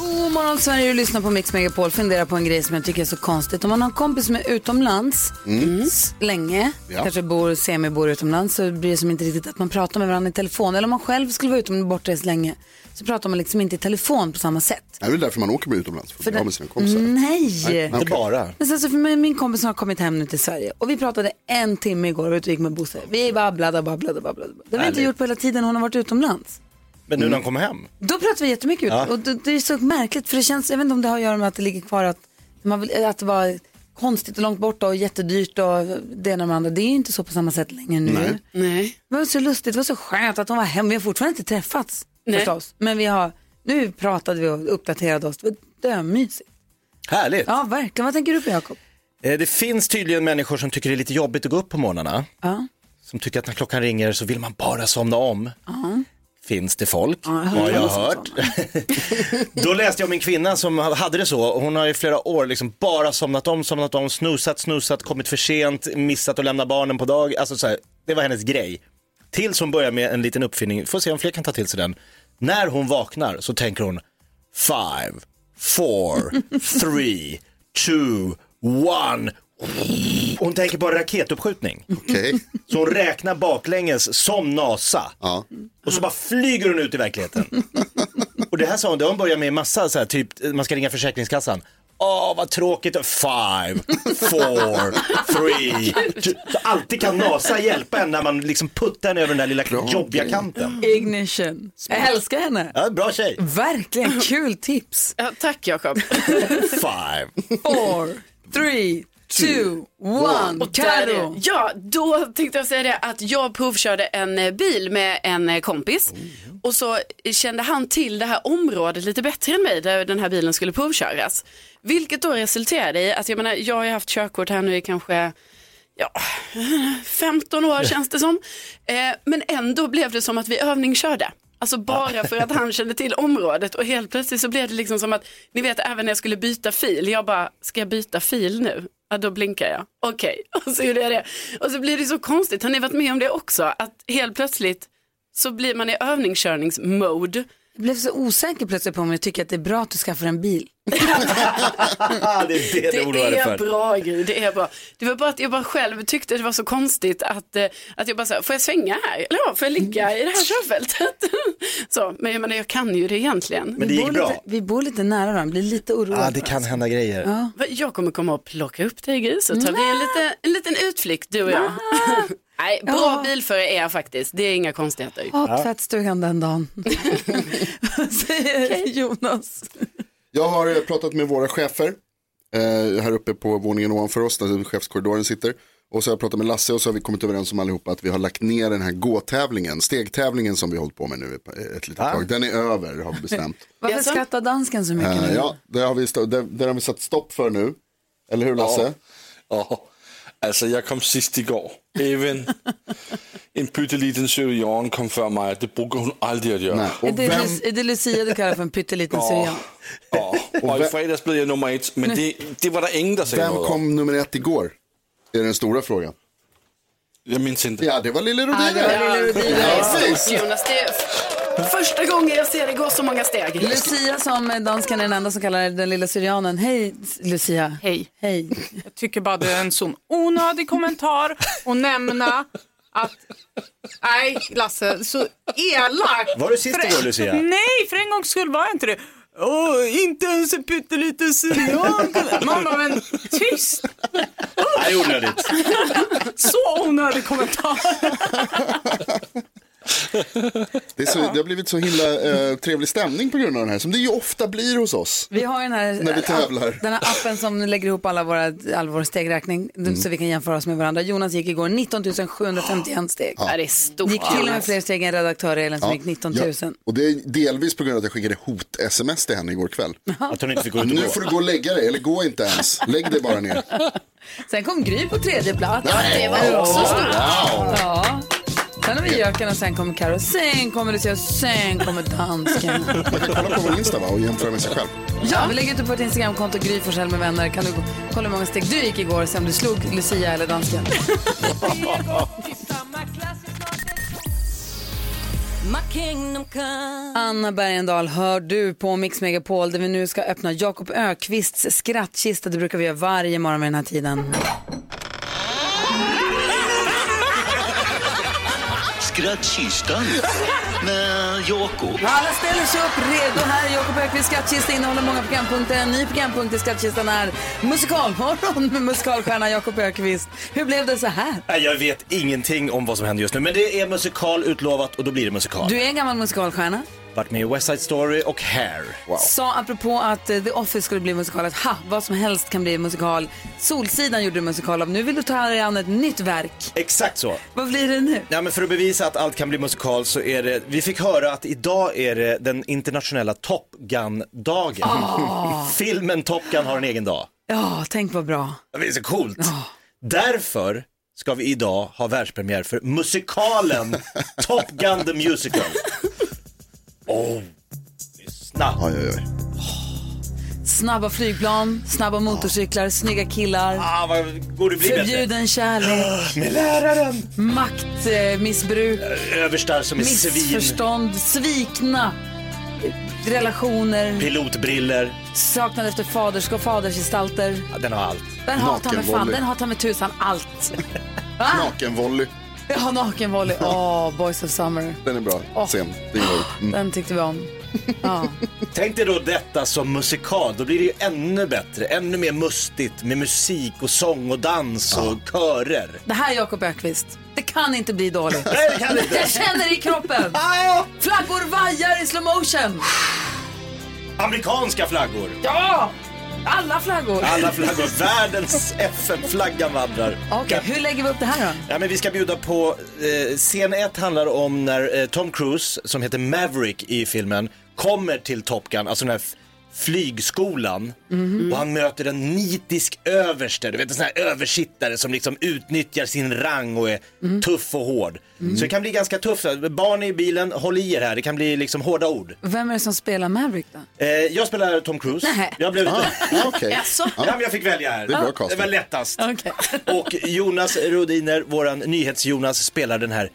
God morgon Sverige, du lyssnar på Mix Megapol. Fundera på en grej som jag tycker är så konstigt. Om man har en kompis som är utomlands s- länge, Ja. kanske bor, semi-bor utomlands, så blir det som inte riktigt att man pratar med varandra i telefon. Eller om man själv skulle vara utomlands bortrest länge, så pratar man liksom inte i telefon på samma sätt. Det är väl därför man åker med utomlands, för att För bli av det- med sina kompisar. Nej! Inte bara. Men sen så för mig, min kompis har kommit hem nu till Sverige och vi pratade en timme igår och gick med Bosse. Vi babblade och babblade och babblade. Det har vi inte gjort på hela tiden hon har varit utomlands. Men nu när han kommer hem? Då pratar vi jättemycket ut. Ja. Och det, det är så märkligt för det känns, jag vet inte om det har att göra med att det ligger kvar att, man vill, att det var konstigt och långt borta och jättedyrt och det ena med det andra. Det är ju inte så på samma sätt längre nu. Nej. Nej. Det var så lustigt, det var så skönt att hon var hemma. Vi har fortfarande inte träffats Nej. förstås. Men vi har, nu pratade vi och uppdaterade oss. Det var dömysigt. Härligt. Ja, verkligen. Vad tänker du på Jakob? Eh, Det finns tydligen människor som tycker det är lite jobbigt att gå upp på morgnarna. Ja. Som tycker att när klockan ringer så vill man bara somna om. Finns det folk, jag har hört jag. Då läste jag om en kvinna som hade det så. Hon har i flera år liksom bara somnat om, somnat om, snusat, snusat, kommit för sent, missat att lämna barnen på dag. Alltså så här, det var hennes grej. Tills hon börjar med en liten uppfinning, får se om fler kan ta till sig den. När hon vaknar så tänker hon five, four, three, two, one. Hon tänker på raketuppskjutning. Okej. Så hon räknar baklänges som NASA. Ja. Och så bara flyger hon ut i verkligheten. Och det här sa hon, det har hon börjat med massa så här, typ man ska ringa Försäkringskassan. Åh, vad tråkigt. Five, four, three. Så alltid kan NASA hjälpa en när man liksom puttar en över den där lilla jobbiga kanten. Ignition. Jag älskar henne. Ja, bra tjej. Verkligen kul tips. Ja, tack Jakob. Five. Four, three, two, one. Och. Karo. Ja, då tänkte jag säga det att jag provkörde en eh, bil med en eh, kompis och så kände han till det här området lite bättre än mig där den här bilen skulle provköras. Vilket då resulterade i att jag menar, jag har ju haft körkort här nu i kanske ja, 15 år känns det som. Eh, men ändå blev det som att vi övningskörde. Alltså bara för att han kände till området och helt plötsligt så blev det liksom som att, ni vet även när jag skulle byta fil, jag bara, ska jag byta fil nu? Ja, då blinkar jag. Okej, och så gjorde jag det. Och så blir det så konstigt, har ni varit med om det också? Att helt plötsligt så blir man i övningskörningsmode. Jag blev så osäker plötsligt på om jag tycker att det är bra att du skaffar en bil. Det är det Det oroar dig är för. bra grej, det är bra. Det var bara att jag bara själv tyckte det var så konstigt att, eh, att jag bara här, får jag svänga här? Eller ja, får jag ligga i det här körfältet? så, men jag menar, jag kan ju det egentligen. Men det gick bor bra. Lite, vi bor lite nära varandra, blir lite oroad. Ah, det kan hända grejer. Va, Jag kommer komma och plocka upp dig Gry, så tar vi en liten, en liten utflykt du och jag. Nej, bra Ja. bilförare är jag faktiskt, det är inga konstigheter. Ha tvättstugan den dagen. Vad säger Jonas? Jag har eh, pratat med våra chefer eh, här uppe på våningen ovanför oss där chefskorridoren sitter. Och så har jag pratat med Lasse och så har vi kommit överens om allihopa att vi har lagt ner den här gåtävlingen, stegtävlingen som vi har hållit på med nu ett, litet tag. Den är över har vi bestämt. Varför skrattar dansken så mycket Eh, nu? ja, det har vi, det, det har vi satt stopp för nu. Eller hur Lasse? Ja, alltså jag kom sist igår. Även en pytteliten syrian kom för mig. Det brukar hon aldrig att göra. Nej. Är det, vem, är det Lucia du kallar för en pytteliten syrian? Ja, och i fredags blev jag nummer ett, men det, det var det ingen der sagde vem något om. kom nummer ett igår? Det är den stora frågan. Jag minns inte. Ja, det var Lille Ja, det var Rodiner. Rodina. Det är Ja, stort precis. Jonas, det är första gången jag ser det gå så många steg. Lucia som dansken är den enda som kallar den lilla syrianen. Hej Lucia. Hej. Hej. Jag tycker bara det är en sån onödig kommentar att nämna att Nej, Lasse, så elakt. Var du sist igår, Lucia? Nej, för en gångs skull var jag inte det. Åh, inte ens en pytteliten syrian. Man bara, men tyst. Nej, onödigt. Så onödig kommentar. Det, är så, det har blivit så himla eh, trevlig stämning på grund av den här, som det ju ofta blir hos oss. Vi har den här, När vi tävlar. den här appen som lägger ihop alla våra, all vår stegräkning så vi kan jämföra oss med varandra. Jonas gick igår 19 751 steg. Ja, det är stort. Gick till och med fler steg än redaktör Elin som gick 19 000. Ja, och det är delvis på grund av att jag skickade hot-sms till henne igår kväll. Att hon inte fick gå ut och Nu får du gå och lägga dig, eller gå inte ens. Lägg dig bara ner. Sen kom Gry på tredje plats. Ja, det var också stort. Ja. Sen och kommer Karo, sen kommer Lucia och sen kommer dansken. Man kan kolla på vår Insta va, och jämföra med sig själv. Ja, vi lägger ut på ett Instagramkonto, Gry Forssell med vänner. Kan du kolla hur många steg du gick igår och se om du slog Lucia eller dansken. Anna Bergendahl hör du på Mix Megapol där vi nu ska öppna Jakob Ökvists skrattkista. Det brukar vi göra varje morgon med den här tiden. Skrattkistan med Jakob. Alla ställer sig upp redo. Här är Jakob Ökvists skrattkista innehåller många programpunkter. En ny programpunkt i skattkistan är Musikalmorgon med musikalstjärnan Jakob Ökvist. Hur blev det så här? Jag vet ingenting om vad som händer just nu, men det är musikal utlovat och då blir det musikal. Du är en gammal musikalstjärna. Varit med i West Side Story och Hair. Sa apropå att eh, The Office skulle bli musikal att ha, vad som helst kan bli musikal. Solsidan gjorde du musikal av. Nu vill du ta dig an ett nytt verk. Exakt så. Vad blir det nu? Ja, men för att bevisa att allt kan bli musikal så är det, vi fick höra att idag är det den internationella Top Gun-dagen. Filmen Top Gun har en egen dag. Ja, tänk vad bra. Det är så coolt. Därför ska vi idag ha världspremiär för musikalen Top Gun the Musical. Oh, lyssna. Oj, oj, oj. Snabba flygplan, snabba motorcyklar, snygga killar. Ah, vad går det bli bättre? Förbjuden kärlek, Med läraren. maktmissbruk, Överstar som är svin. missförstånd, svikna eh, relationer, Pilotbriller. saknad efter faderskap, fadersgestalter. Ja, den har allt. Den har ta med fan, den har ta med tusan allt. Va? Nakenvolley, Ja, nakenvolley. Åh, Boys of Summer. den är bra. Åh. Sen. Mm. Den tyckte vi om. Ja. Tänk dig då detta som musikal, då blir det ju ännu bättre, ännu mer mustigt med musik och sång och dans och körer. Det här är Jakob Ökvist. Det kan inte bli dåligt. Nej, det kan inte. Jag känner det i kroppen. Flaggor vajar i slow motion. Amerikanska flaggor, Ja! Alla flaggor. alla flaggor, världens FN-flaggan vandrar. Okej, hur lägger vi upp det här då? Ja, men vi ska bjuda på, eh, scen 1 handlar om när eh, Tom Cruise, som heter Maverick i filmen, kommer till Top Gun, alltså den här flygskolan och han möter en nitisk överste, du vet en sån här översittare som liksom utnyttjar sin rang och är tuff och hård. Så det kan bli ganska tufft. Barn i bilen, håll i er här, det kan bli liksom hårda ord. Vem är det som spelar Maverick då? Eh, jag spelar Tom Cruise. Nej. Jag blev Ah. Jaså? Ja, men jag fick välja här. Det är bra det var lättast. Okej. Och Jonas Rodiner, våran NyhetsJonas, spelar den här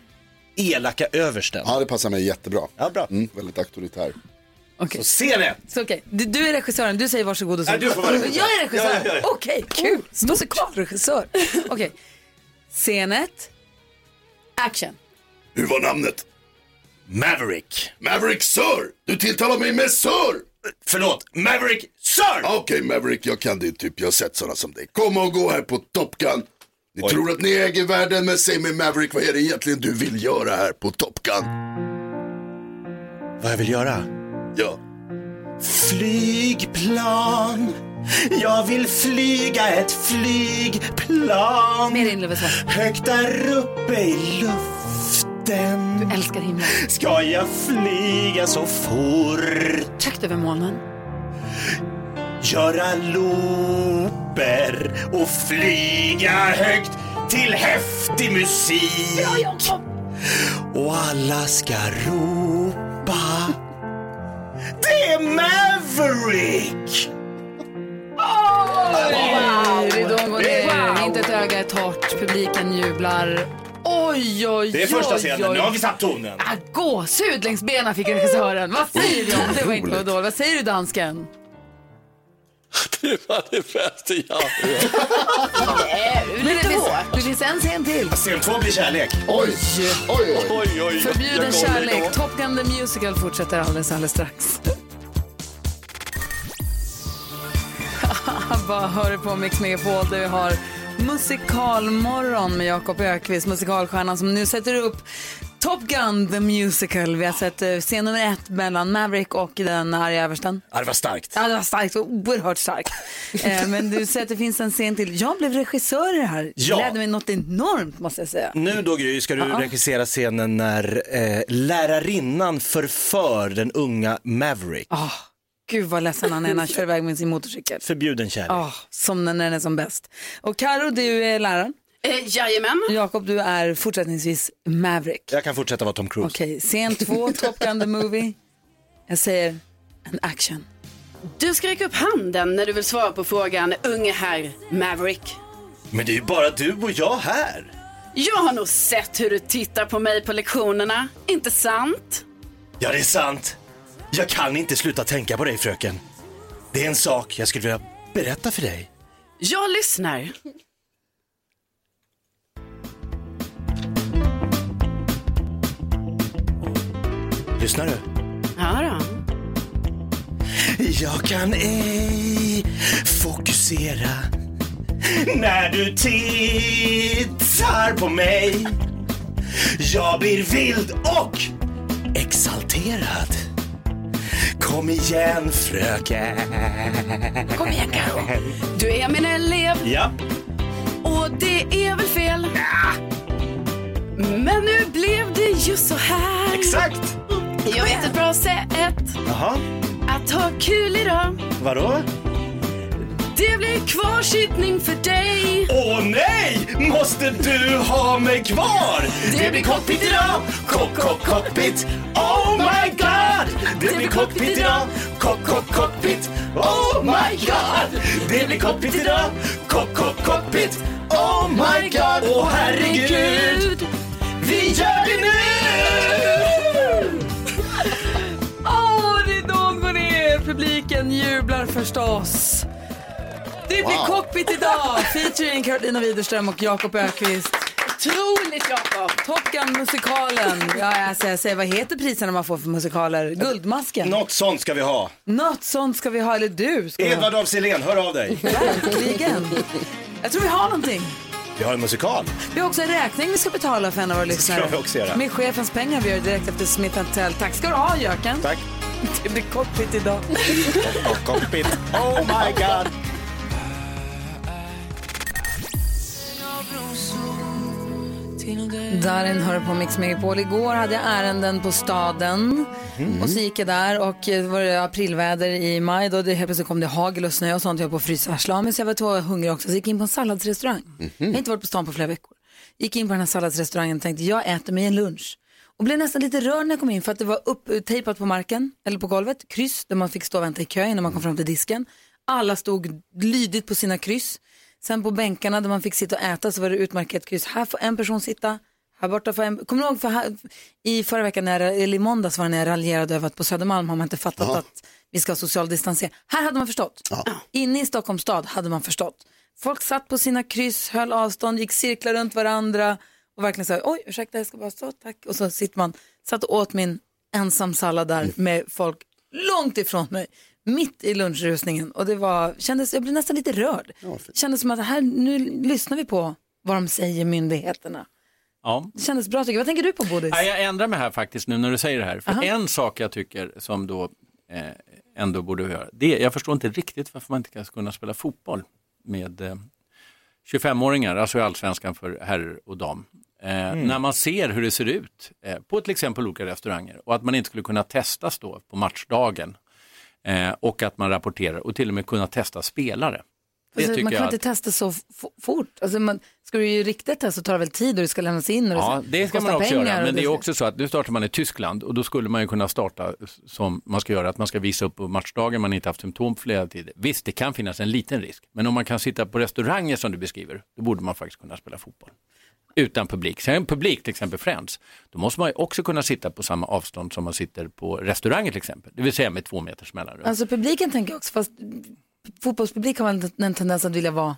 elaka översten. Ja, det passar mig jättebra. Ja, bra. Mm, väldigt auktoritär. Okej. Scen ett! Så okej, du, du är regissören, du säger varsågod och så. Nej, du får vara regissör. Jag är regissör? Ja, ja, ja. Okej, kul. Musikalregissör. Okej. Scen ett. Action. Hur var namnet? Maverick. Maverick Sir! Du tilltalar mig med Sir! Förlåt, Maverick Sir! Okej Maverick, jag kan din typ. Jag har sett sådana som dig. Kom och gå här på Top Gun. Ni Oj. tror att ni äger världen, men säg mig Maverick, vad är det egentligen du vill göra här på Top Gun? Vad jag vill göra? Ja. Flygplan. Jag vill flyga ett flygplan. Mer inlevelse. Högt där uppe i luften. Älskar himlen. Ska jag flyga så fort? Högt över molnen. Göra looper och flyga högt till häftig musik. Och alla ska ropa. Det är Maverick! Ridån går ner, inte ett öga är torrt, publiken jublar. Oj, oj, Det är första oj, scenen, oj. nu har vi satt tonen. Ah, gåshud längs benen fick regissören. Vad säger du om det? var inte dåligt. Vad säger du dansken? Det var det jag hört. Men det, finns, det finns en scen till. Scen två blir kärlek. Oj, oj, oj. Oj, Förbjuden kärlek. Top Gun the Musical fortsätter alldeles, alldeles strax. Vad hör du på Mix Megapol där vi har Musikalmorgon med Jakob Ökvist, musikalstjärnan som nu sätter upp Top Gun the Musical. Vi har sett eh, scen nummer ett mellan Maverick och den arga översten. Ja, det var starkt. Ja, det var starkt, oerhört starkt. eh, men du säger att det finns en scen till. Jag blev regissör i det här. Ja. Gläder mig något enormt måste jag säga. Nu då Gry, ska du Ja. regissera scenen när eh, lärarinnan förför den unga Maverick. Ah, gud vad ledsen han är när han kör iväg med sin motorcykel. Förbjuden kärlek. Ah, som när den är som bäst. Och Karo, du är läraren. Eh, jajamän. Jakob, du är fortsättningsvis Maverick. Jag kan fortsätta vara Tom Cruise. Okej, scen två, Top Gun the Movie. Jag säger en action. Du ska räcka upp handen när du vill svara på frågan unge herr Maverick. Men det är ju bara du och jag här. Jag har nog sett hur du tittar på mig på lektionerna. Inte sant? Ja, det är sant. Jag kan inte sluta tänka på dig, fröken. Det är en sak jag skulle vilja berätta för dig. Jag lyssnar. Lyssnar du? Ja då. Jag kan ej fokusera när du tittar på mig. Jag blir vild och exalterad. Kom igen fröken. Kom igen Karo. Du är min elev Ja, och det är väl fel. Men nu blev det just så här. exakt. Jag vet ett bra sätt Jaha, att ha kul idag. vadå? Det blir kvarsittning för dig. Åh nej! Måste du ha mig kvar? Det blir cockpit idag, cock, cock, cockpit. Oh my god! Det blir cockpit idag, cock, cock, cockpit. Oh my god! Det blir cockpit idag, cock, cock, cockpit. Oh my god! Åh herregud! Vi gör det nu! Jublar förstås. Det blir cockpit idag, featuring Carolina Widerström och Jakob Ökvist. Otroligt Jakob. Top Gun-musikalen. Ja, alltså, jag säger, vad heter priserna man får för musikaler? Guldmasken. Något sånt ska vi ha. Något sånt ska vi ha, eller du ska. Edvard af Sillén, hör av dig. Verkligen. Jag tror vi har någonting. Vi har en musikal. Vi har också en räkning vi ska betala för en av våra lyssnare. ska vi också göra. Med chefens pengar vi gör direkt efter Smith Tell. Tack ska du ha, Jöken. Tack. Det blir cockpit idag. Cockpit. Oh my god! Darin hör på Mix Megapol. Igår hade jag ärenden på staden och så gick jag där och eh, var det aprilväder i maj då det helt plötsligt kom det hagel och snö och sånt. Jag var på frysarsla så jag var två hungrig också så jag gick in på en salladsrestaurang. Jag har inte varit på stan på flera veckor. Gick in på den här salladsrestaurangen och tänkte jag äter mig en lunch. Och blev nästan lite rörd när jag kom in för att det var upptejpat på marken eller på golvet, kryss där man fick stå och vänta i kö innan man kom fram till disken. Alla stod lydigt på sina kryss. Sen på bänkarna där man fick sitta och äta så var det utmärkt kryss. Här får en person sitta, här borta får en... Kommer du ihåg för här, i förra veckan, när, jag- eller i måndags var det när jag raljerade över att på Södermalm har man inte fattat att vi ska ha social distansering. Här hade man förstått. Inne i Stockholms stad hade man förstått. Folk satt på sina kryss, höll avstånd, gick cirklar runt varandra och verkligen sa oj ursäkta jag ska bara stå tack. Och så sitter man, satt och åt min ensam sallad där med folk långt ifrån mig. Mitt i lunchrusningen och det var, kändes, jag blev nästan lite rörd. kändes som att här, nu lyssnar vi på vad de säger myndigheterna. Ja. Det kändes bra tycker jag. Vad tänker du på Bodis? Ja, jag ändrar mig här faktiskt nu när du säger det här. För en sak jag tycker som då eh, ändå borde göra, det är, jag förstår inte riktigt varför man inte ska kunna spela fotboll med eh, 25-åringar, alltså i allsvenskan för herr och dam. Eh, När man ser hur det ser ut eh, på till exempel olika restauranger och att man inte skulle kunna testas då på matchdagen eh, och att man rapporterar och till och med kunna testa spelare. Alltså, man kan jag inte testa så fort. Alltså, man, ska du ju riktigt testa så tar det väl tid och det ska lämnas in och Ja, det, det ska man också pengar göra. Men det är också så att nu startar man i Tyskland och då skulle man ju kunna starta som man ska göra, att man ska visa upp på matchdagen man inte haft symptom för flera tider. Visst, det kan finnas en liten risk, men om man kan sitta på restauranger som du beskriver, då borde man faktiskt kunna spela fotboll. Utan publik. Sen publik, till exempel Friends, då måste man ju också kunna sitta på samma avstånd som man sitter på restauranger till exempel, det vill säga med två meters mellanrum. Alltså publiken tänker jag också, fast fotbollspublik har väl en tendens att vilja vara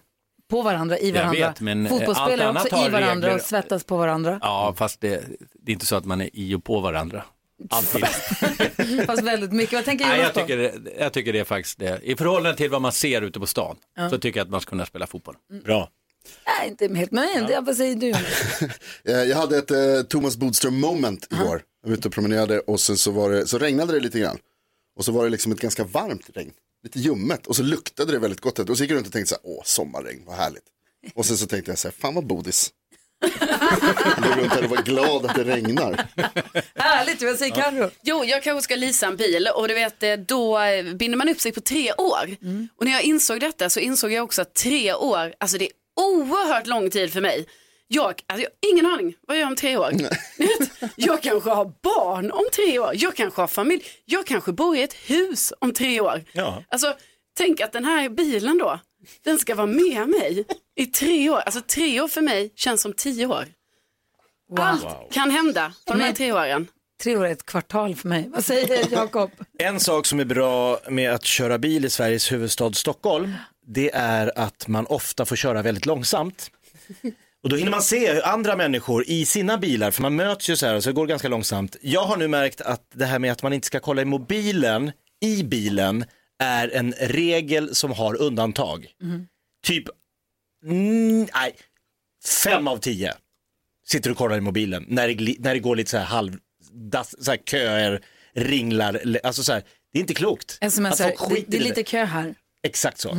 på varandra, i varandra. vet, men, eh, Fotbollsspelare också i varandra och regler. svettas på varandra. Ja, fast det, det är inte så att man är i och på varandra. Alltid. Fast väldigt mycket. Vad tänker Nej, Jonas jag, på? tycker, det- jag tycker det är faktiskt det. I förhållande till vad man ser ute på stan så tycker jag att man ska kunna spela fotboll. Bra. Nej, inte helt, men ja. vad säger du? Eh, Jag hade ett eh, Thomas Bodström moment igår. Jag var ute och promenerade och sen så, var det, så regnade det lite grann. Och så var det liksom ett ganska varmt regn. Lite ljummet och så luktade det väldigt gott. Och så gick jag runt och tänkte så här, åh sommarregn, vad härligt. Och sen så tänkte jag så här, fan vad bodis. Jag går runt här och var glad att det regnar. Härligt, vad säger Carro? Jo, jag kanske ska leasa en bil och du vet, eh, då eh, binder man upp sig på tre år. Och när jag insåg detta så insåg jag också att tre år, alltså det är oerhört lång tid för mig. Jag, alltså jag har ingen aning, vad gör jag om tre år? Jag kanske har barn om tre år, jag kanske har familj, jag kanske bor i ett hus om tre år. Ja. Alltså, tänk att den här bilen då, den ska vara med mig i tre år. Alltså tre år för mig känns som tio år. Allt kan hända på de här tre åren. Tre år är ett kvartal för mig. Vad säger Jakob? En sak som är bra med att köra bil i Sveriges huvudstad Stockholm, det är att man ofta får köra väldigt långsamt. Och då hinner man se hur andra människor i sina bilar, för man möts ju så här och så går det ganska långsamt. Jag har nu märkt att det här med att man inte ska kolla i mobilen i bilen är en regel som har undantag. Typ, mm, nej, fem av tio sitter och kollar i mobilen när det, när det går lite så här halv, så här köer, ringlar, alltså så här, det är inte klokt. Smsar, det, det är lite kö här. Exakt så.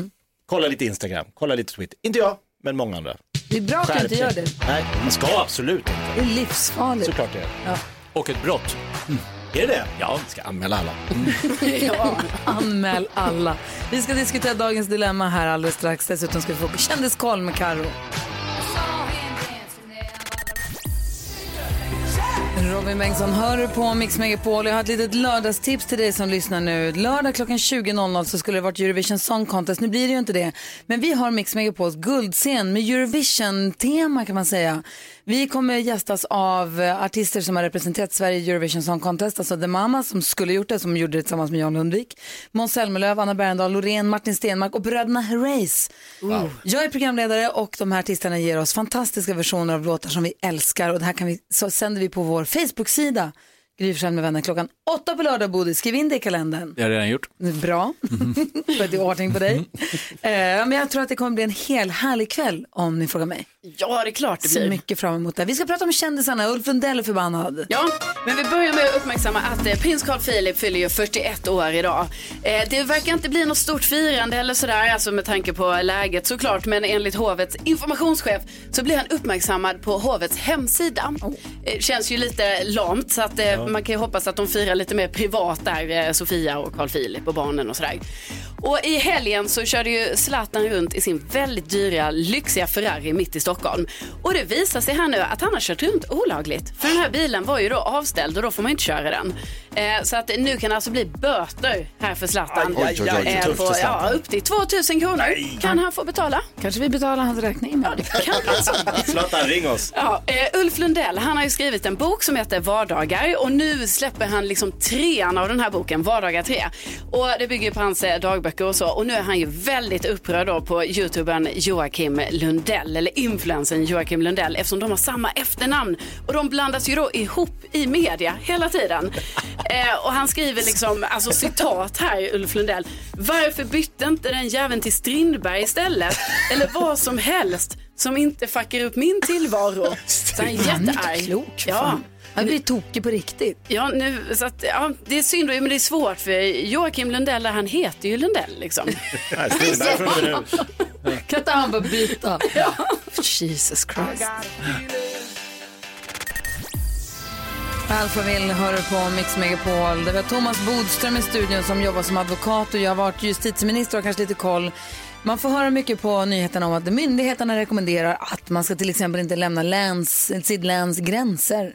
Kolla lite Instagram, kolla lite Twitter. Inte jag, men många andra. Det är bra att du inte gör det. Nej, man ska absolut inte. Det är livsfarligt. Såklart det är. Och ett brott. Är det det? Ja. Ska anmäla alla. Anmäl alla. Vi ska diskutera dagens dilemma här alldeles strax. Dessutom ska vi få kändiskoll med Karo. Robin Bengtsson hör du på Mix Megapol. Jag har ett litet lördagstips till dig som lyssnar nu. Lördag klockan 20.00 så skulle det varit Eurovision Song Contest. Nu blir det ju inte det. Men vi har Mix Megapols guldscen med Eurovision-tema kan man säga. Vi kommer gästas av eh, artister som har representerat Sverige i Eurovision Song Contest. Alltså The Mamas som skulle gjort det, som gjorde det tillsammans med Jan Lundvik. Måns Zelmerlöw, Anna Bergendahl, Loreen, Martin Stenmark och bröderna Herreys. Jag är programledare och de här artisterna ger oss fantastiska versioner av låtar som vi älskar och det här kan vi, så sänder vi på vår Facebook-sida. Gry med vänner klockan åtta på lördag, Bodil. Skriv in det i kalendern. Det har jag redan gjort. Bra, för att det är ordning på dig. Eh, men jag tror att det kommer bli en hel härlig kväll om ni frågar mig. Ja, det är klart det blir. mycket fram emot det. Vi ska prata om kändisarna. Ulf Lundell är förbannad. Ja, men vi börjar med att uppmärksamma att eh, prins Carl Philip fyller ju 41 år idag. Eh, det verkar inte bli något stort firande eller sådär, alltså med tanke på läget såklart, men enligt hovets informationschef så blir han uppmärksammad på hovets hemsida. Eh, känns ju lite lamt så att eh, man kan ju hoppas att de firar lite mer privat där, eh, Sofia och Carl Philip och barnen och sådär. Och i helgen så körde ju Zlatan runt i sin väldigt dyra, lyxiga Ferrari mitt i Stockholm. Och det visar sig här nu att han har kört runt olagligt. För den här bilen var ju då avställd och då får man inte köra den. Eh, så att nu kan det alltså bli böter här för Zlatan. Aj, aj, aj, Eh, på, ja, upp till 2000 kronor kan han få betala. Kanske vi betalar hans räkning imorgon. Kan alltså. Zlatan, ring oss. Ja, eh, Ulf Lundell han har ju skrivit en bok som heter Vardagar och nu släpper han liksom trean av den här boken, Vardagar 3. Och det bygger på hans eh, dagböcker och så och nu är han ju väldigt upprörd då på youtubern Joakim Lundell eller influensen Joakim Lundell eftersom de har samma efternamn och de blandas ju då ihop i media hela tiden. Eh, och han skriver liksom, alltså citat här Ulf Lundell, varför bytte inte den jäveln till Strindberg istället? Eller vad som helst som inte fuckar upp min tillvaro. Så han är Han är jättearg. klok. Ja. Han blir tokig på riktigt. Ja, nu, så att, ja, det är synd, men det är svårt för Joakim Lundell, han heter ju Lundell liksom. Kan inte han bara byta? Jesus Christ. Alphaville hör på Mix Megapol. Det var Thomas Bodström i studion som jobbar som advokat och jag har varit justitieminister och kanske lite koll. Man får höra mycket på nyheterna om att myndigheterna rekommenderar att man ska till exempel inte lämna läns, sitt läns gränser.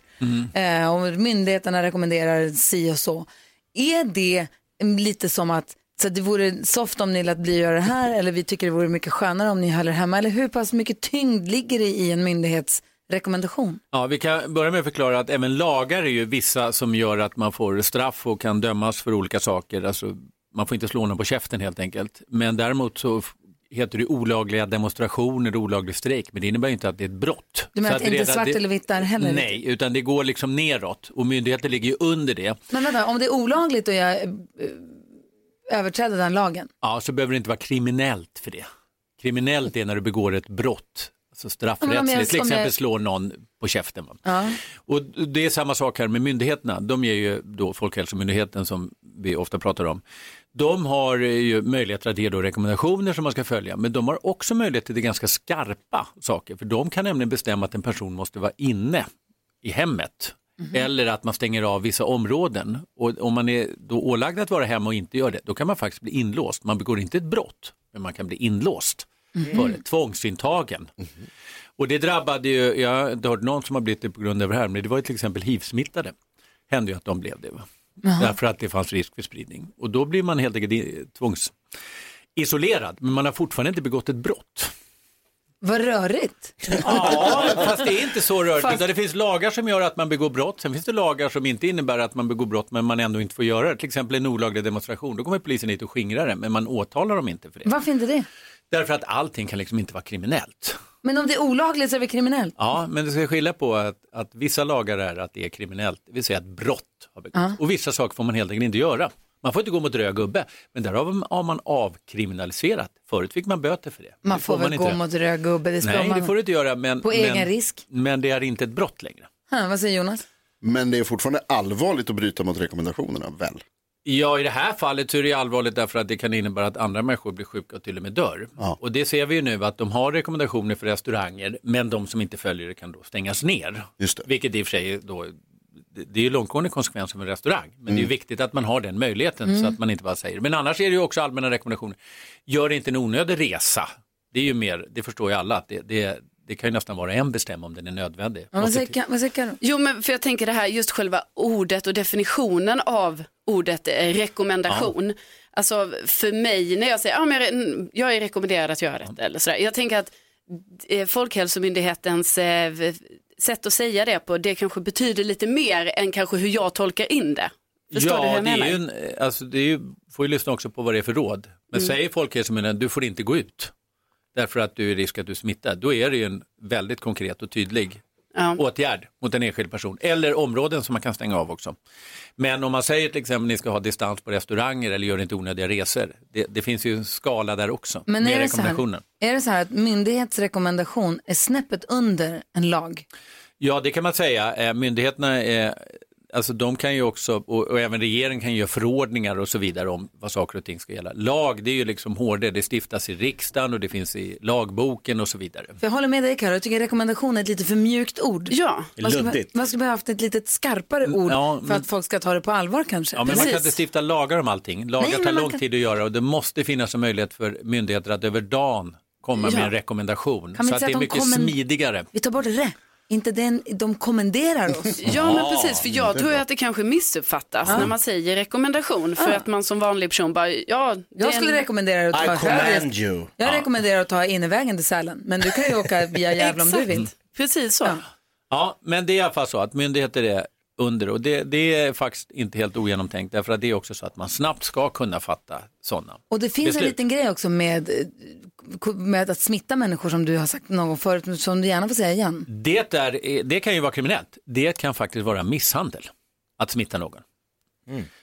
Eh, och myndigheterna rekommenderar si och så. Är det lite som att så det vore soft om ni lät bli att göra det här eller vi tycker det vore mycket skönare om ni höll er hemma eller hur pass mycket tyngd ligger det i en myndighetsrekommendation? Ja, vi kan börja med att förklara att även lagar är ju vissa som gör att man får straff och kan dömas för olika saker. Alltså, man får inte slå någon på käften helt enkelt. Men däremot så heter det olagliga demonstrationer och olaglig strejk, men det innebär ju inte att det är ett brott. Du menar att inte redan svart det- eller vitt där heller? Nej, utan det går liksom neråt och myndigheter ligger ju under det. Men vänta, om det är olagligt och jag eh, överträder den lagen, Ja, så behöver det inte vara kriminellt för det. Kriminellt är när du begår ett brott, alltså straffrättsligt, jag- till exempel jag- slår någon på käften. ja. Och det är samma sak här med myndigheterna. De ger ju då Folkhälsomyndigheten som vi ofta pratar om. De har ju möjligheter att ge då rekommendationer som man ska följa, men de har också möjlighet till det ganska skarpa saker, för de kan nämligen bestämma att en person måste vara inne i hemmet. Eller att man stänger av vissa områden. Och om man är då ålagd att vara hemma och inte gör det, då kan man faktiskt bli inlåst. Man begår inte ett brott, men man kan bli inlåst. före, tvångsintagen. Och det drabbade ju, jag har inte hört någon som har blivit det på grund av det här, men det var ju till exempel hiv-smittade. Hände ju att de blev det. Va? Därför att det fanns risk för spridning. Och då blir man helt enkelt tvångsisolerad, men man har fortfarande inte begått ett brott. Vad rörigt. Ja, fast det är inte så rörigt. Fast- det finns lagar som gör att man begår brott. Sen finns det lagar som inte innebär att man begår brott men man ändå inte får göra det. Till exempel en olaglig demonstration. Då kommer polisen hit och skingrar det men man åtalar dem inte för det. Varför inte det? Därför att allting kan liksom inte vara kriminellt. Men om det är olagligt så är det kriminellt. Ja, men det ska skilja på att, att vissa lagar är att det är kriminellt, det vill säga att brott har begåtts. Och vissa saker får man helt enkelt inte göra. Man får inte gå mot röd gubbe, men där har man- man avkriminaliserat. Förut fick man böter för det. Man Det får, väl inte gå göra. mot röd gubbe. Det Nej, man... det får du inte göra. Men, På men, egen risk. Men det är inte ett brott längre. Ha, vad säger Jonas? Men det är fortfarande allvarligt att bryta mot rekommendationerna, väl? Ja, i det här fallet så är det allvarligt därför att det kan innebära att andra människor blir sjuka och till och med dör. Ja. Och det ser vi ju nu att de har rekommendationer för restauranger, men de som inte följer det kan då stängas ner. Just det. Vilket i och för sig då, det- är ju långtgående konsekvenser med restaurang, men Mm. det är ju viktigt att man har den möjligheten så att man inte bara säger Men annars är det ju också allmänna rekommendationer. Gör inte en onödig resa. Det är ju mer, det förstår ju alla, att det, det, det kan ju nästan vara en bestämma om den är nödvändig. Ja, vad säger vad säger? Jo, men för jag tänker det här, just själva ordet och definitionen av ordet eh, rekommendation. Alltså för mig, när jag säger, ah, men jag, är rekommenderad att göra detta eller sådär. Jag tänker att eh, Folkhälsomyndighetens eh, sätt att säga det på, det kanske betyder lite mer än kanske hur jag tolkar in det. Förstår ja, du hur jag det är menar? ju en, alltså det är ju, får ju lyssna också på vad det är för råd. Men Mm. säger Folkhälsomyndigheten du får inte gå ut därför att du är risk att du är smittad, då är det ju en väldigt konkret och tydlig Ja. åtgärd mot en enskild person. Eller områden som man kan stänga av också. Men om man säger till exempel att ni ska ha distans på restauranger eller gör inte onödiga resor, det, det finns ju en skala där också Men med är det, så här, är det så här att myndighetsrekommendation är snäppet under en lag? Ja, det kan man säga. Eh, Myndigheterna är, alltså de kan ju också, och, och även regeringen kan ju göra förordningar och så vidare om vad saker och ting ska gälla. Lag, det är ju liksom hårdare, det stiftas i riksdagen och det finns i lagboken och så vidare. För jag håller med dig Karo, jag tycker rekommendation är ett lite för mjukt ord. Ja, Man skulle, Luddigt. man skulle behöva haft ett lite skarpare ord Ja, för men- att folk ska ta det på allvar kanske. Ja, men man kan Precis. inte stifta lagar om allting. Lagar Nej, tar lång kan- tid att göra och det måste finnas en möjlighet för myndigheter att över dagen komma Ja. med en rekommendation. Kan Så att det är mycket kommer- smidigare. Vi tar bort det. Inte den, de kommenderar oss. Ja men precis, för jag tror att det kanske missuppfattas när man säger rekommendation för att man som vanlig person bara, ja. Jag skulle en- rekommendera att I ta högre. command you. Jag rekommenderar att ta innevägen till Sälen, men du kan ju åka via Gävle om du vill. Exakt. Precis så. Ja. Ja, men det är i alla fall så att myndigheter är under och det, det är faktiskt inte helt ogenomtänkt därför att det är också så att man snabbt ska kunna fatta sådana. Och det finns en Beslut. liten grej också med, eh, med att smitta människor som du har sagt någon gång förut, som du gärna får säga igen. Det, är, det kan ju vara kriminellt. Det kan faktiskt vara misshandel att smitta någon.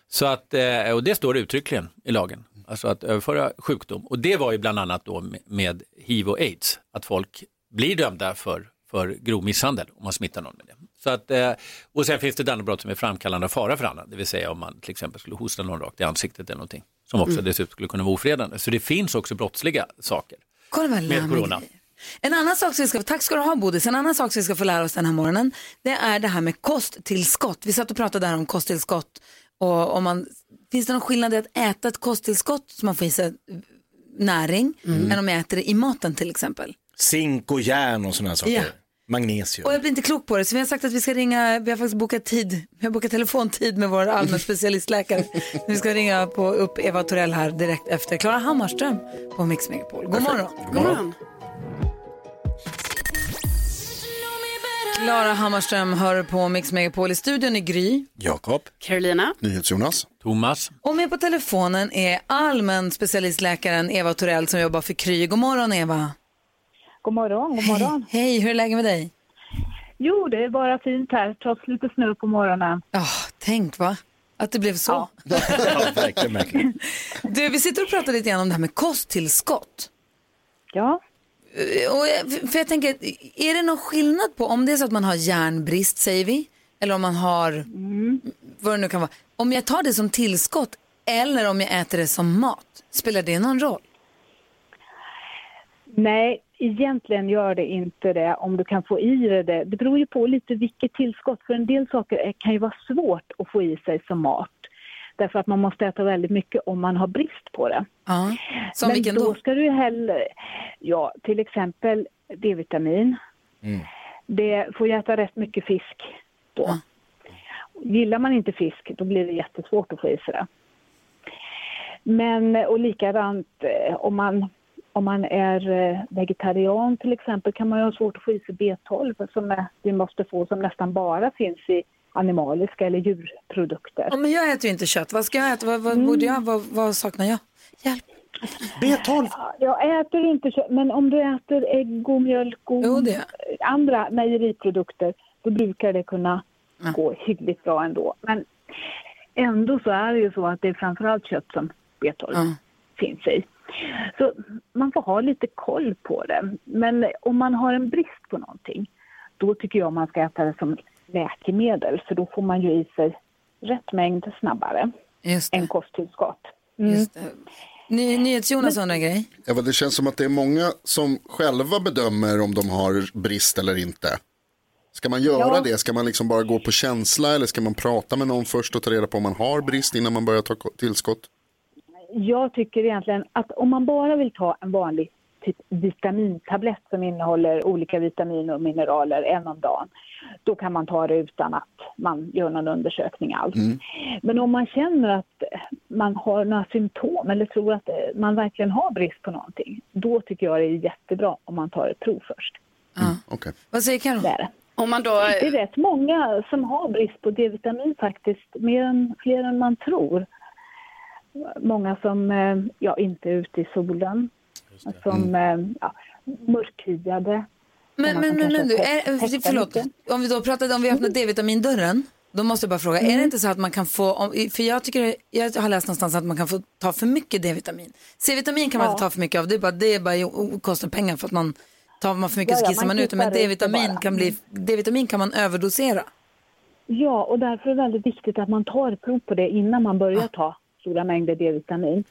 Så att, eh, och det står uttryckligen i lagen, alltså att överföra sjukdom. Och det var ju bland annat då med, med hiv och aids, att folk blir dömda för, för grov misshandel om man smittar någon med det. Så att, eh, och sen finns det ett annat brott som är framkallande av fara för annan, det vill säga om man till exempel skulle hosta någon rakt i ansiktet eller någonting, som också dessutom skulle kunna vara ofredande. Så det finns också brottsliga saker. Kolla vad Med corona. En annan sak som vi ska, tack ska du ha Bodis, en annan sak som vi ska få lära oss den här morgonen, det är det här med kosttillskott. Vi satt och pratade där om kosttillskott och om man, finns det någon skillnad i att äta ett kosttillskott som man får i sig näring, än om jag äter det i maten till exempel? Zink och järn och sådana saker. Ja. Magnesium. Och jag blir inte klok på det, så vi har sagt att vi ska ringa, vi har faktiskt bokat tid, vi har bokat telefontid med vår allmän specialistläkare. vi ska ringa på, upp Eva Torell här direkt efter Klara Hammarström på Mix Megapol. God morgon. God morgon. Klara Hammarström hör på Mix Megapol i studion i Gry. Jakob. Carolina. NyhetsJonas. Thomas, Och med på telefonen är allmän specialistläkaren Eva Torell som jobbar för Kry. God morgon Eva. God morgon, god morgon. Hej, hej, hur är läget med dig? Jo, det är bara fint här, trots lite snö på morgonen. Ja, tänk va? Att det blev så. Ja, verkligen, verkligen. Du, vi sitter och pratar lite grann om det här med kosttillskott. Ja, Eh, Och, jag- för jag tänker, är det någon skillnad på om det är så att man har järnbrist, säger vi, eller om man har, vad det nu kan vara, om jag tar det som tillskott eller om jag äter det som mat, spelar det någon roll? nej, egentligen gör det inte det om du kan få i dig det. Det beror ju på lite vilket tillskott, för en del saker kan ju vara svårt att få i sig som mat. Därför att man måste äta väldigt mycket om man har brist på det. Ja. Som Men vilken då då? ska du hellre, ja till exempel D-vitamin. Det får ju äta rätt mycket fisk då. Gillar man inte fisk då blir det jättesvårt att få i sig det. Men och likadant eh, om man, om man är eh, vegetarian till exempel kan man ju ha svårt att få i sig B12 som är, vi måste få som nästan bara finns i animaliska eller djurprodukter. Ja, men jag äter ju inte kött. Vad ska jag äta? Vad, vad Mm. borde jag? Vad, vad saknar jag? Hjälp. B12. Jag äter inte kött, men om du äter ägg och mjölk och Jo, det. andra mejeriprodukter då brukar det kunna gå hyggligt bra ändå. Men ändå så är det ju så att det är framförallt kött som B12 finns i. Så man får ha lite koll på det. Men om man har en brist på någonting då tycker jag man ska äta det som läkemedel för då får man ju i sig rätt mängd snabbare Just än kosttillskott. Mm. Just det. Ny, NyhetsJonas undrar en grej. Eva, det känns som att det är många som själva bedömer om de har brist eller inte. Ska man göra Ja. det? Ska man liksom bara gå på känsla eller ska man prata med någon först och ta reda på om man har brist innan man börjar ta ko- tillskott? Jag tycker egentligen att om man bara vill ta en vanlig typ vitamintablett som innehåller olika vitaminer och mineraler en om dagen, då kan man ta det utan att man gör någon undersökning alls. Men om man känner att man har några symptom eller tror att man verkligen har brist på någonting, då tycker jag det är jättebra om man tar ett prov först. Okej. Vad säger Karo? Det det. Då... Det är rätt många som har brist på D-vitamin faktiskt, mer än, fler än man tror. Många som eh, ja, inte är ute i solen, som eh, ja, mörkhyade. Men, men, men, men du, är, testar förlåt. Om vi då pratade om vi öppnar D-vitamindörren. Då måste jag bara fråga, är det inte så att man kan få, för jag tycker, jag har läst någonstans att man kan få ta för mycket D-vitamin. C-vitamin kan man Ja. inte ta för mycket av, det är bara, det är bara kostar pengar för att man tar man för mycket Ja, så kissar man man ut. Men D-vitamin kan, bli, D-vitamin kan man överdosera. Ja, och därför är det väldigt viktigt att man tar prov på det innan man börjar ta stora mängder D-vitamin.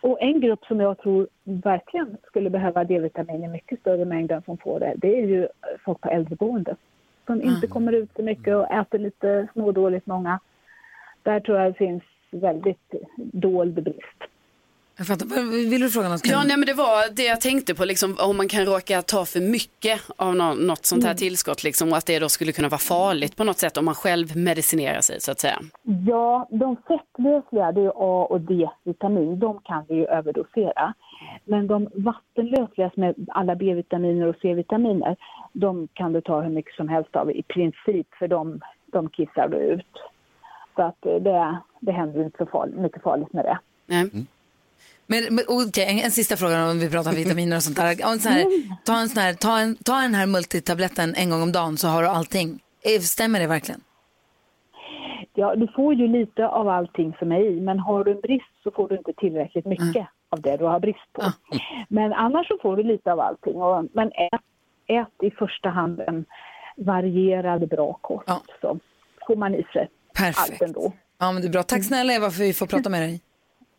Och en grupp som jag tror verkligen skulle behöva D-vitamin i mycket större mängd än som får det, det är ju folk på äldreboende. Som inte kommer ut så mycket och äter lite smådåligt många. Där tror jag det finns väldigt dold brist. Jag fattar. Vill du fråga något? Ja, nej, men det var det jag tänkte på, liksom, om man kan råka ta för mycket av nå- något sånt här Mm. tillskott liksom, och att det då skulle kunna vara farligt på något sätt om man själv medicinerar sig så att säga. Ja, de fettlösliga, det är A och D-vitamin, de kan vi ju överdosera. Men de vattenlösliga som är alla B-vitaminer och C-vitaminer, de kan du ta hur mycket som helst av i princip, för de, de kissar du ut. Så att det, det händer inte så farligt, mycket farligt med det. Nej. Men, men, okej, en, en sista fråga om vi pratar vitaminer och sånt där. Ja, En sån här, ta, en sån här, ta, en, ta den här multitabletten en gång om dagen så har du allting. Eh, Stämmer det verkligen? Ja, du får ju lite av allting som är i, men har du en brist så får du inte tillräckligt mycket av det du har brist på. Men annars så får du lite av allting. Och, men ät, ät i första hand en varierad bra kost så får man i sig Perfekt. allt ändå. Ja, men det är bra. Tack snälla Eva för att vi får prata med dig.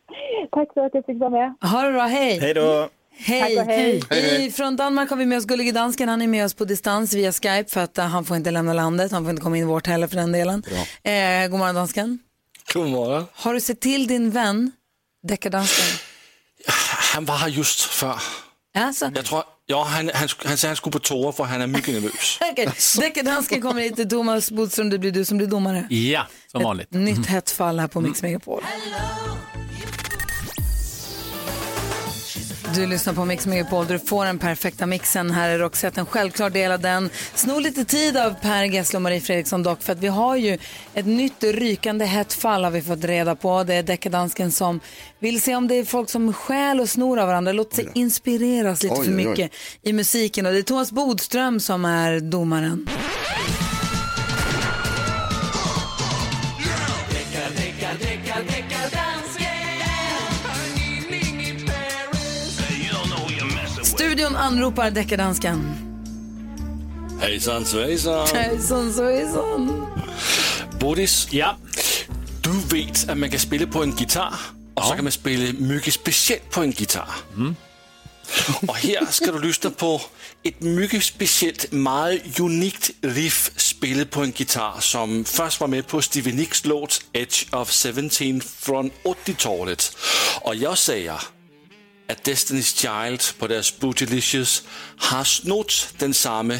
Tack för att jag fick vara med. Ha det bra, hej! Hej då! Hej! Hej. I, från Danmark har vi med oss Gullige Dansken. Han är med oss på distans via Skype för att eh, han får inte lämna landet. Han får inte komma in i vårt heller för den delen. Eh, god morgon dansken. God morgon. Har du sett till din vän, deckardansken? Han var här just før. Alltså, Jeg tror, ja, han, han, han sagde, han skulle på toa, for han er mycket nervøs. okay. Deckardansken kommer hit till Thomas Bodström. Det blir du som blir domare. Ja, som vanligt. Ett nytt hett fall här på Mix Megapol. Du lyssnar på Mix Megapol, du får den perfekta mixen. Här är Roxette en självklar del av den. Snor lite tid av Per Gessle och Marie Fredriksson dock, för att vi har ju ett nytt rykande hett fall har vi fått reda på. Det är deckardansken som vill se om det är folk som stjäl och snor av varandra. Låt sig inspireras lite Oj, för oj, oj. mycket i musiken. Och det är Thomas Bodström som är domaren. Studion anropar deckardansken. Hejsan svejsan. Hejsan svejsan. Bodis, Ja, du vet att man kan spela på en gitarr och så kan man spela mycket speciellt på en gitarr. Och här ska du lyssna på ett mycket speciellt, mycket unikt riff spelat på en gitarr som först var med på Stevie Nicks låt Edge of 17 från 80-talet. Och jag säger att Destiny's Child på deras Bootylicious har snott den samma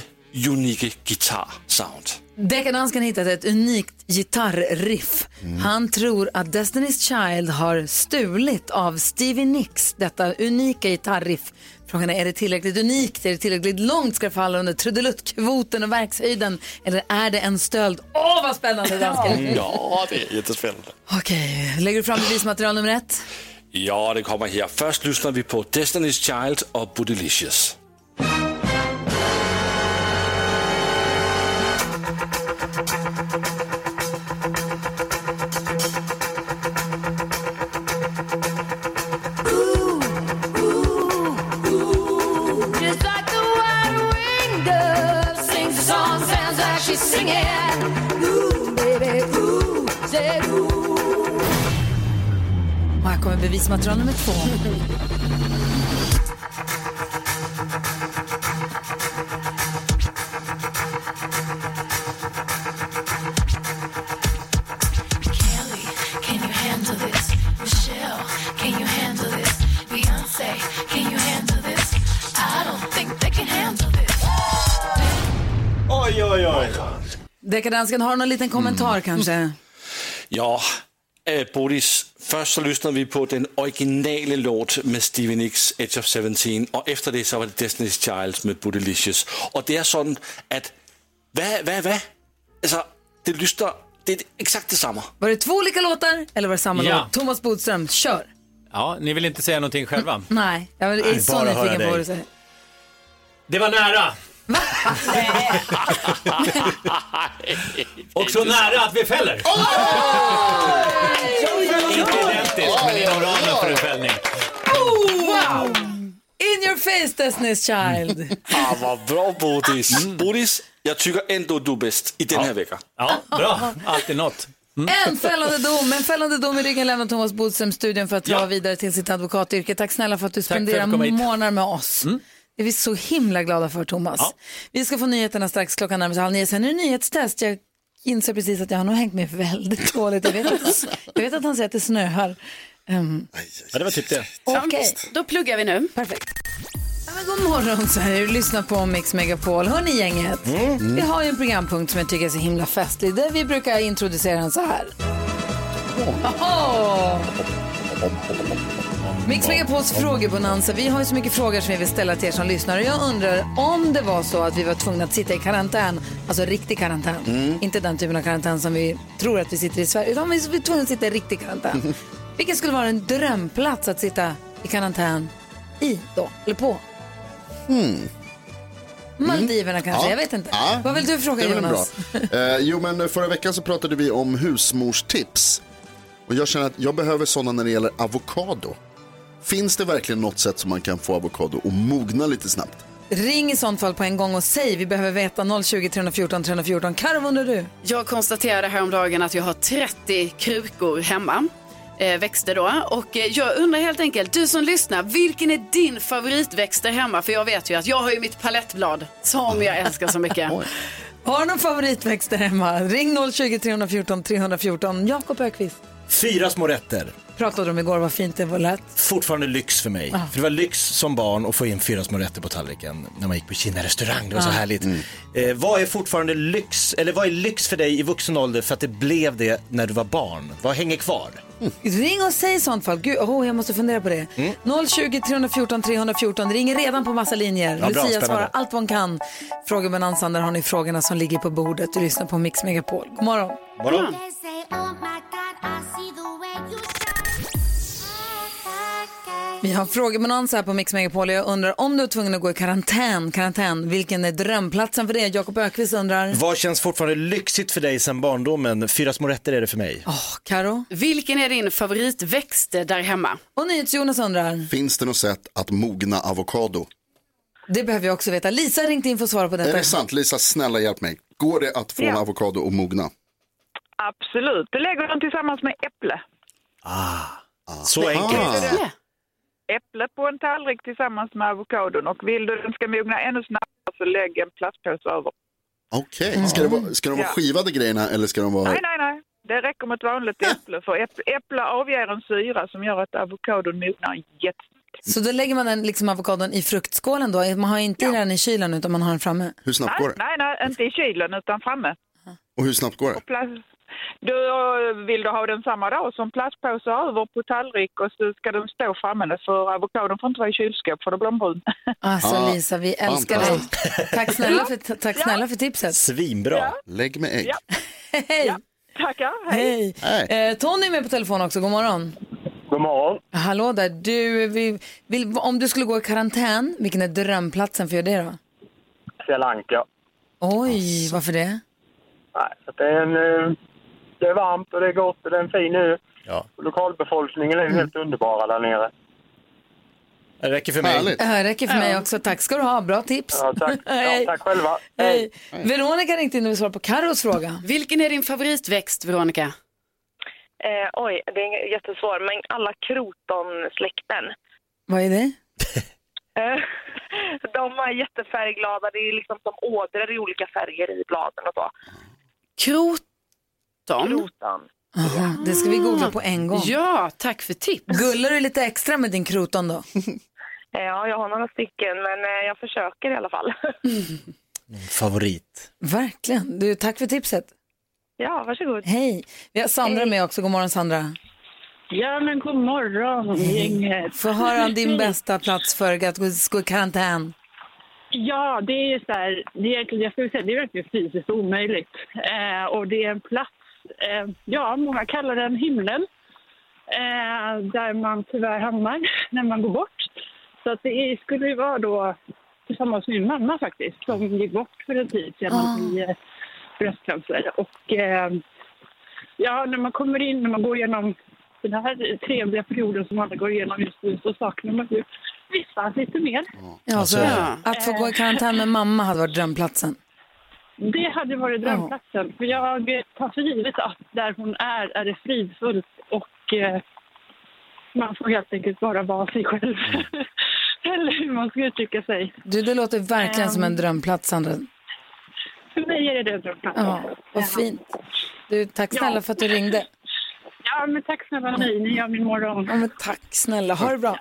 unika gitarrsound. Deckardansken har hittat ett unikt gitarriff. Han tror att Destiny's Child har stulit av Stevie Nicks detta unika gitarriff. Frågan är, är det tillräckligt unikt? Är det tillräckligt långt? Ska det falla under trudeluttkvoten och verkshöjden? Eller är det en stöld? Åh, vad spännande dansken! Ja, det är jättespännande. Okej, lägger du fram bevismaterial nummer ett? Ja, det kommer här. Först lyssnar vi på Destiny's Child och Bootylicious. Can handle this. Oj, oj, oj. Deckardansken, har du någon liten kommentar kanske? Ja, äh, Bodis, först så lyssnade vi på den originala låt med Stevie Nicks Edge of 17 och efter det så var det Destiny's Child med Bootylicious. Och det är sånt att, vad, vad, vad? Alltså, det lyssnar, det är exakt detsamma. Var det två olika låtar eller var det samma Ja. låt? Thomas Bodström, kör! Ja, ni vill inte säga någonting själva? Nej, jag är så nyfiken på dig. vad du säger. Det var nära! Och så nära att vi fäller! Inte identiskt, men inom ramen för en fällning. Wow! In your face Destiny's Child! Ah, vad bra Bodis. Bodis, jag tycker ändå du är bäst i den här veckan. Ja, bra. Alltid något. En fällande dom, en fällande dom i ryggen lämnar Thomas Bodström studion för att dra Ja. vidare till sitt advokatyrke. Tack snälla för att du spenderar månader med oss. Det är vi så himla glada för Thomas. Ja. Vi ska få nyheterna strax klockan närmar sig halv nio. Sen är det nyhetstest. Jag inser precis att jag har nog hängt med väldigt dåligt. Jag vet att, jag vet att han säger att det snöar. Um, Ja, det var typ det. Okej, Då pluggar vi nu. perfekt. Ja, men god morgon Sverige, du lyssnar på Mix Megapol. Hörni gänget, vi har ju en programpunkt som jag tycker är så himla festlig där vi brukar introducera den så här. Oho! Mix Megapols frågebonanza. Vi har ju så mycket frågor som vi vill ställa till er som lyssnar. Och jag undrar om det var så att vi var tvungna att sitta i karantän, alltså riktig karantän. Inte den typen av karantän som vi tror att vi sitter i Sverige, utan vi var tvungna att sitta i riktig karantän. Vilken skulle vara en drömplats att sitta i karantän i då, eller på? Maldiverna kanske, Ja. jag vet inte. Ja. Vad vill du fråga Det Jonas? bra. Eh, jo, men förra veckan så pratade vi om husmorstips. Och jag känner att jag behöver sådana när det gäller avokado. Finns det verkligen något sätt som man kan få avokado att mogna lite snabbt? Ring i sånt fall på en gång och säg, vi behöver veta 020 314 314. Karo, vad undrar du? Jag konstaterade häromdagen att jag har 30 krukor hemma. Eh, växter då. Och eh, jag undrar helt enkelt, du som lyssnar, vilken är din favoritväxt där hemma? För jag vet ju att jag har ju mitt palettblad som jag älskar så mycket. Har du någon favoritväxt där hemma? Ring 020 314 314. Jakob Ökvist Fyra små rätter. Pratade om igår, vad fint det var lät. Fortfarande lyx för mig. För det var lyx som barn att få in fyra små rätter på tallriken när man gick på Kina restaurang. Det var så härligt. Eh, vad är fortfarande lyx, eller vad är lyx för dig i vuxen ålder för att det blev det när du var barn? Vad hänger kvar? Ring och säg i sånt fall. Gud, oh, jag måste fundera på det. 020 314 314. Det ringer redan på massa linjer. Ja, bra, Lucia spännande. svarar allt vad hon kan. Frågebonanzan, där har ni frågorna som ligger på bordet. Du lyssnar på Mix Megapol. God morgon. Morgon. God, I Vi har frågebonanza här på Mix Megapol. Jag undrar om du är tvungen att gå i karantän. Karantän, vilken är drömplatsen för det? Jakob Ökvist undrar. Vad känns fortfarande lyxigt för dig sedan barndomen? Fyra små rätter är det för mig. Åh, Karo. Vilken är din favoritväxt där hemma? Och NyhetsJonas undrar. Finns det något sätt att mogna avokado? Det behöver jag också veta. Lisa har ringt in för att svara på Är detta. det sant? Lisa, snälla hjälp mig. Går det att få en Ja. avokado att mogna? Absolut. Du lägger den tillsammans med äpple. Så enkelt. Ah. Ja. äpple på en tallrik tillsammans med avokadon och vill du den ska mogna ännu snabbare så lägg en plastpåse över. Okej, ska, det vara- ska de vara Ja. skivade grejerna eller ska de vara... Nej, nej, nej. Det räcker med ett vanligt äpple för äpple, äpple avger en syra som gör att avokadon mognar jättesnabbt. Så då lägger man den liksom avokadon i fruktskålen då? Man har inte den i kylen utan man har den framme? Hur snabbt Nej, går det? nej, nej, inte i kylen utan framme. Och hur snabbt går det? Eh, vill du ha den samma dag som plastpåse över på tallrik och så ska den stå framme för avokadon får inte vara i kylskåp för då blir den brun. Alltså Ja, Lisa, vi älskar dig. Tack snälla för, tack snälla för tipset. Svinbra. Lägg med ägg. Hej! Tackar, hej. Hej! Eh, Tony är med på telefon också, god morgon. God morgon. Hallå där, du, vi, vill, om du skulle gå i karantän, vilken är drömplatsen för det då? Sri Lanka. Oj, varför det? Nej, det, är en, eh, det är varmt och det är gott och det är en fin ö. Ja. Lokalbefolkningen är ju helt underbara där nere. Det räcker för mig. Det räcker för mig också. Tack ska du ha, bra tips. Ja, tack. Ja, Hej. tack själva. Hej. Veronica ringde in och vill svara på Carros fråga. Vilken är din favoritväxt, Veronica? Eh, oj, det är jättesvårt, men alla krotonsläkten. Vad är det? Eh, de är jättefärgglada, det är liksom som ådror i olika färger i bladen och så. Kroton? Kroton. Aha, det ska vi googla på en gång. Ja, tack för tips. Gullar du lite extra med din kroton då? Ja, jag har några stycken, men eh, jag försöker i alla fall. Favorit. Verkligen. Du, tack för tipset. ja, varsågod. Hej. Vi har Sandra med också. God morgon Sandra. Ja, men god morgon gänget. Få höra om din bästa plats för att gå i karantän. Ja, det är ju så här, det är, jag skulle säga, det är verkligen fysiskt omöjligt. Eh, och det är en plats, eh, ja, många kallar den himlen, eh, där man tyvärr hamnar när man går bort. Så att det är, skulle ju vara då tillsammans med min mamma faktiskt, som gick bort för en tid sedan i eh, bröstcancer. Och eh, ja, när man kommer in, när man går igenom den här trevliga perioden som alla går igenom just nu så saknar man ju vissa lite mer. Ja, så Ja. Att få gå i karantän med mamma hade varit drömplatsen. Det hade varit drömplatsen. För jag tar för givet att där hon är, är det fridfullt och eh, man får helt enkelt bara vara sig själv. Eller hur man ska uttrycka sig. Du, det låter verkligen som en Ehm. drömplats, Sandra. För mig är det det drömplatsen. Ja, vad fint. Du, tack snälla för att du ringde. Ja, men tack snälla ni. Ni gör min morgon. Ja, men tack snälla. Ha det bra.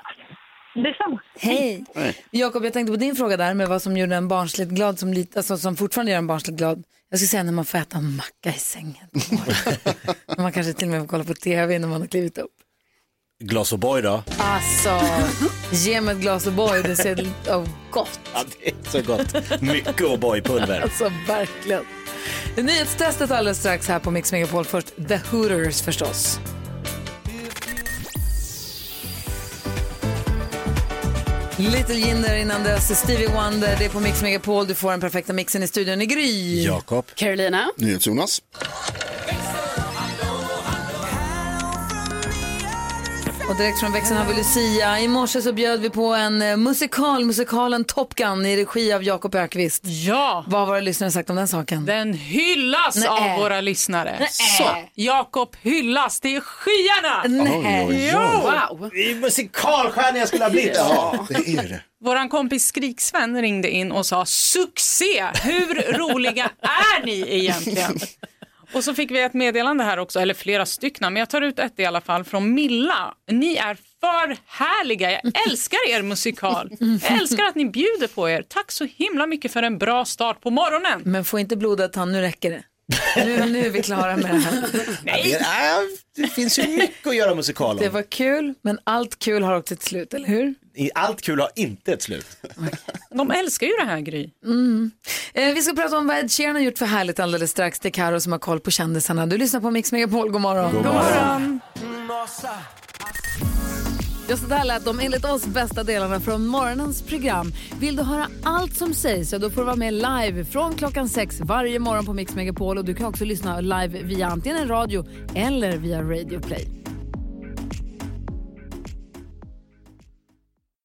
Detsamma. Hej. Jakob, jag tänkte på din fråga där med vad som gjorde en barnsligt glad, som, lite, alltså, som fortfarande gör en barnsligt glad. Jag skulle säga när man får äta en macka i sängen. När man kanske till och med får kolla på tv när man har klivit upp. Glas O'boy då? Alltså, ge mig ett glas O'boy, det ser oh, gott. Ja, det är så gott. Mycket O'boy-pulver. Alltså verkligen. Nyhetstestet alldeles strax här på Mix Megapol. Först The Hooters förstås. Little Jinder innan dess, Stevie Wonder, det är på Mix Megapol. Du får den perfekta mixen i studion i Gry. Jakob. Carolina. NyhetsJonas. Och direkt från växeln har vi Lucia. I morse så bjöd vi på en eh, musikal, musikalen Top Gun i regi av Jakob Ökvist. Ja. Vad har våra lyssnare sagt om den saken? Den hyllas Nej. av våra lyssnare. Så, Jakob hyllas till skyarna! Nej. Oj. Wow. Det är musikalstjärna jag skulle ha blivit. Ja, det är det. Våran kompis Skriksven ringde in och sa succé! Hur roliga är ni egentligen? Och så fick vi ett meddelande här också, eller flera stycken, men jag tar ut ett i alla fall från Milla. Ni är för härliga, jag älskar er musikal. Jag älskar att ni bjuder på er. Tack så himla mycket för en bra start på morgonen. Men få inte blodad tand, nu räcker det. Nu, nu är vi klara med det här. Nej. Det, är, det finns ju mycket att göra musikal Det om. var kul, men allt kul har också ett slut, eller hur? Allt kul har inte ett slut. De älskar ju det här Gry. Mm. Eh, vi ska prata om vad Ed Sheeran har gjort för härligt alldeles strax. Det är Karo som har koll på kändisarna. Du lyssnar på Mix Megapol, god morgon. God morgon. Just det där lät de enligt oss bästa delarna från morgonens program. Vill du höra allt som sägs så då får du vara med live från klockan sex varje morgon på Mix Megapol och du kan också lyssna live via antingen en radio eller via Radio Play.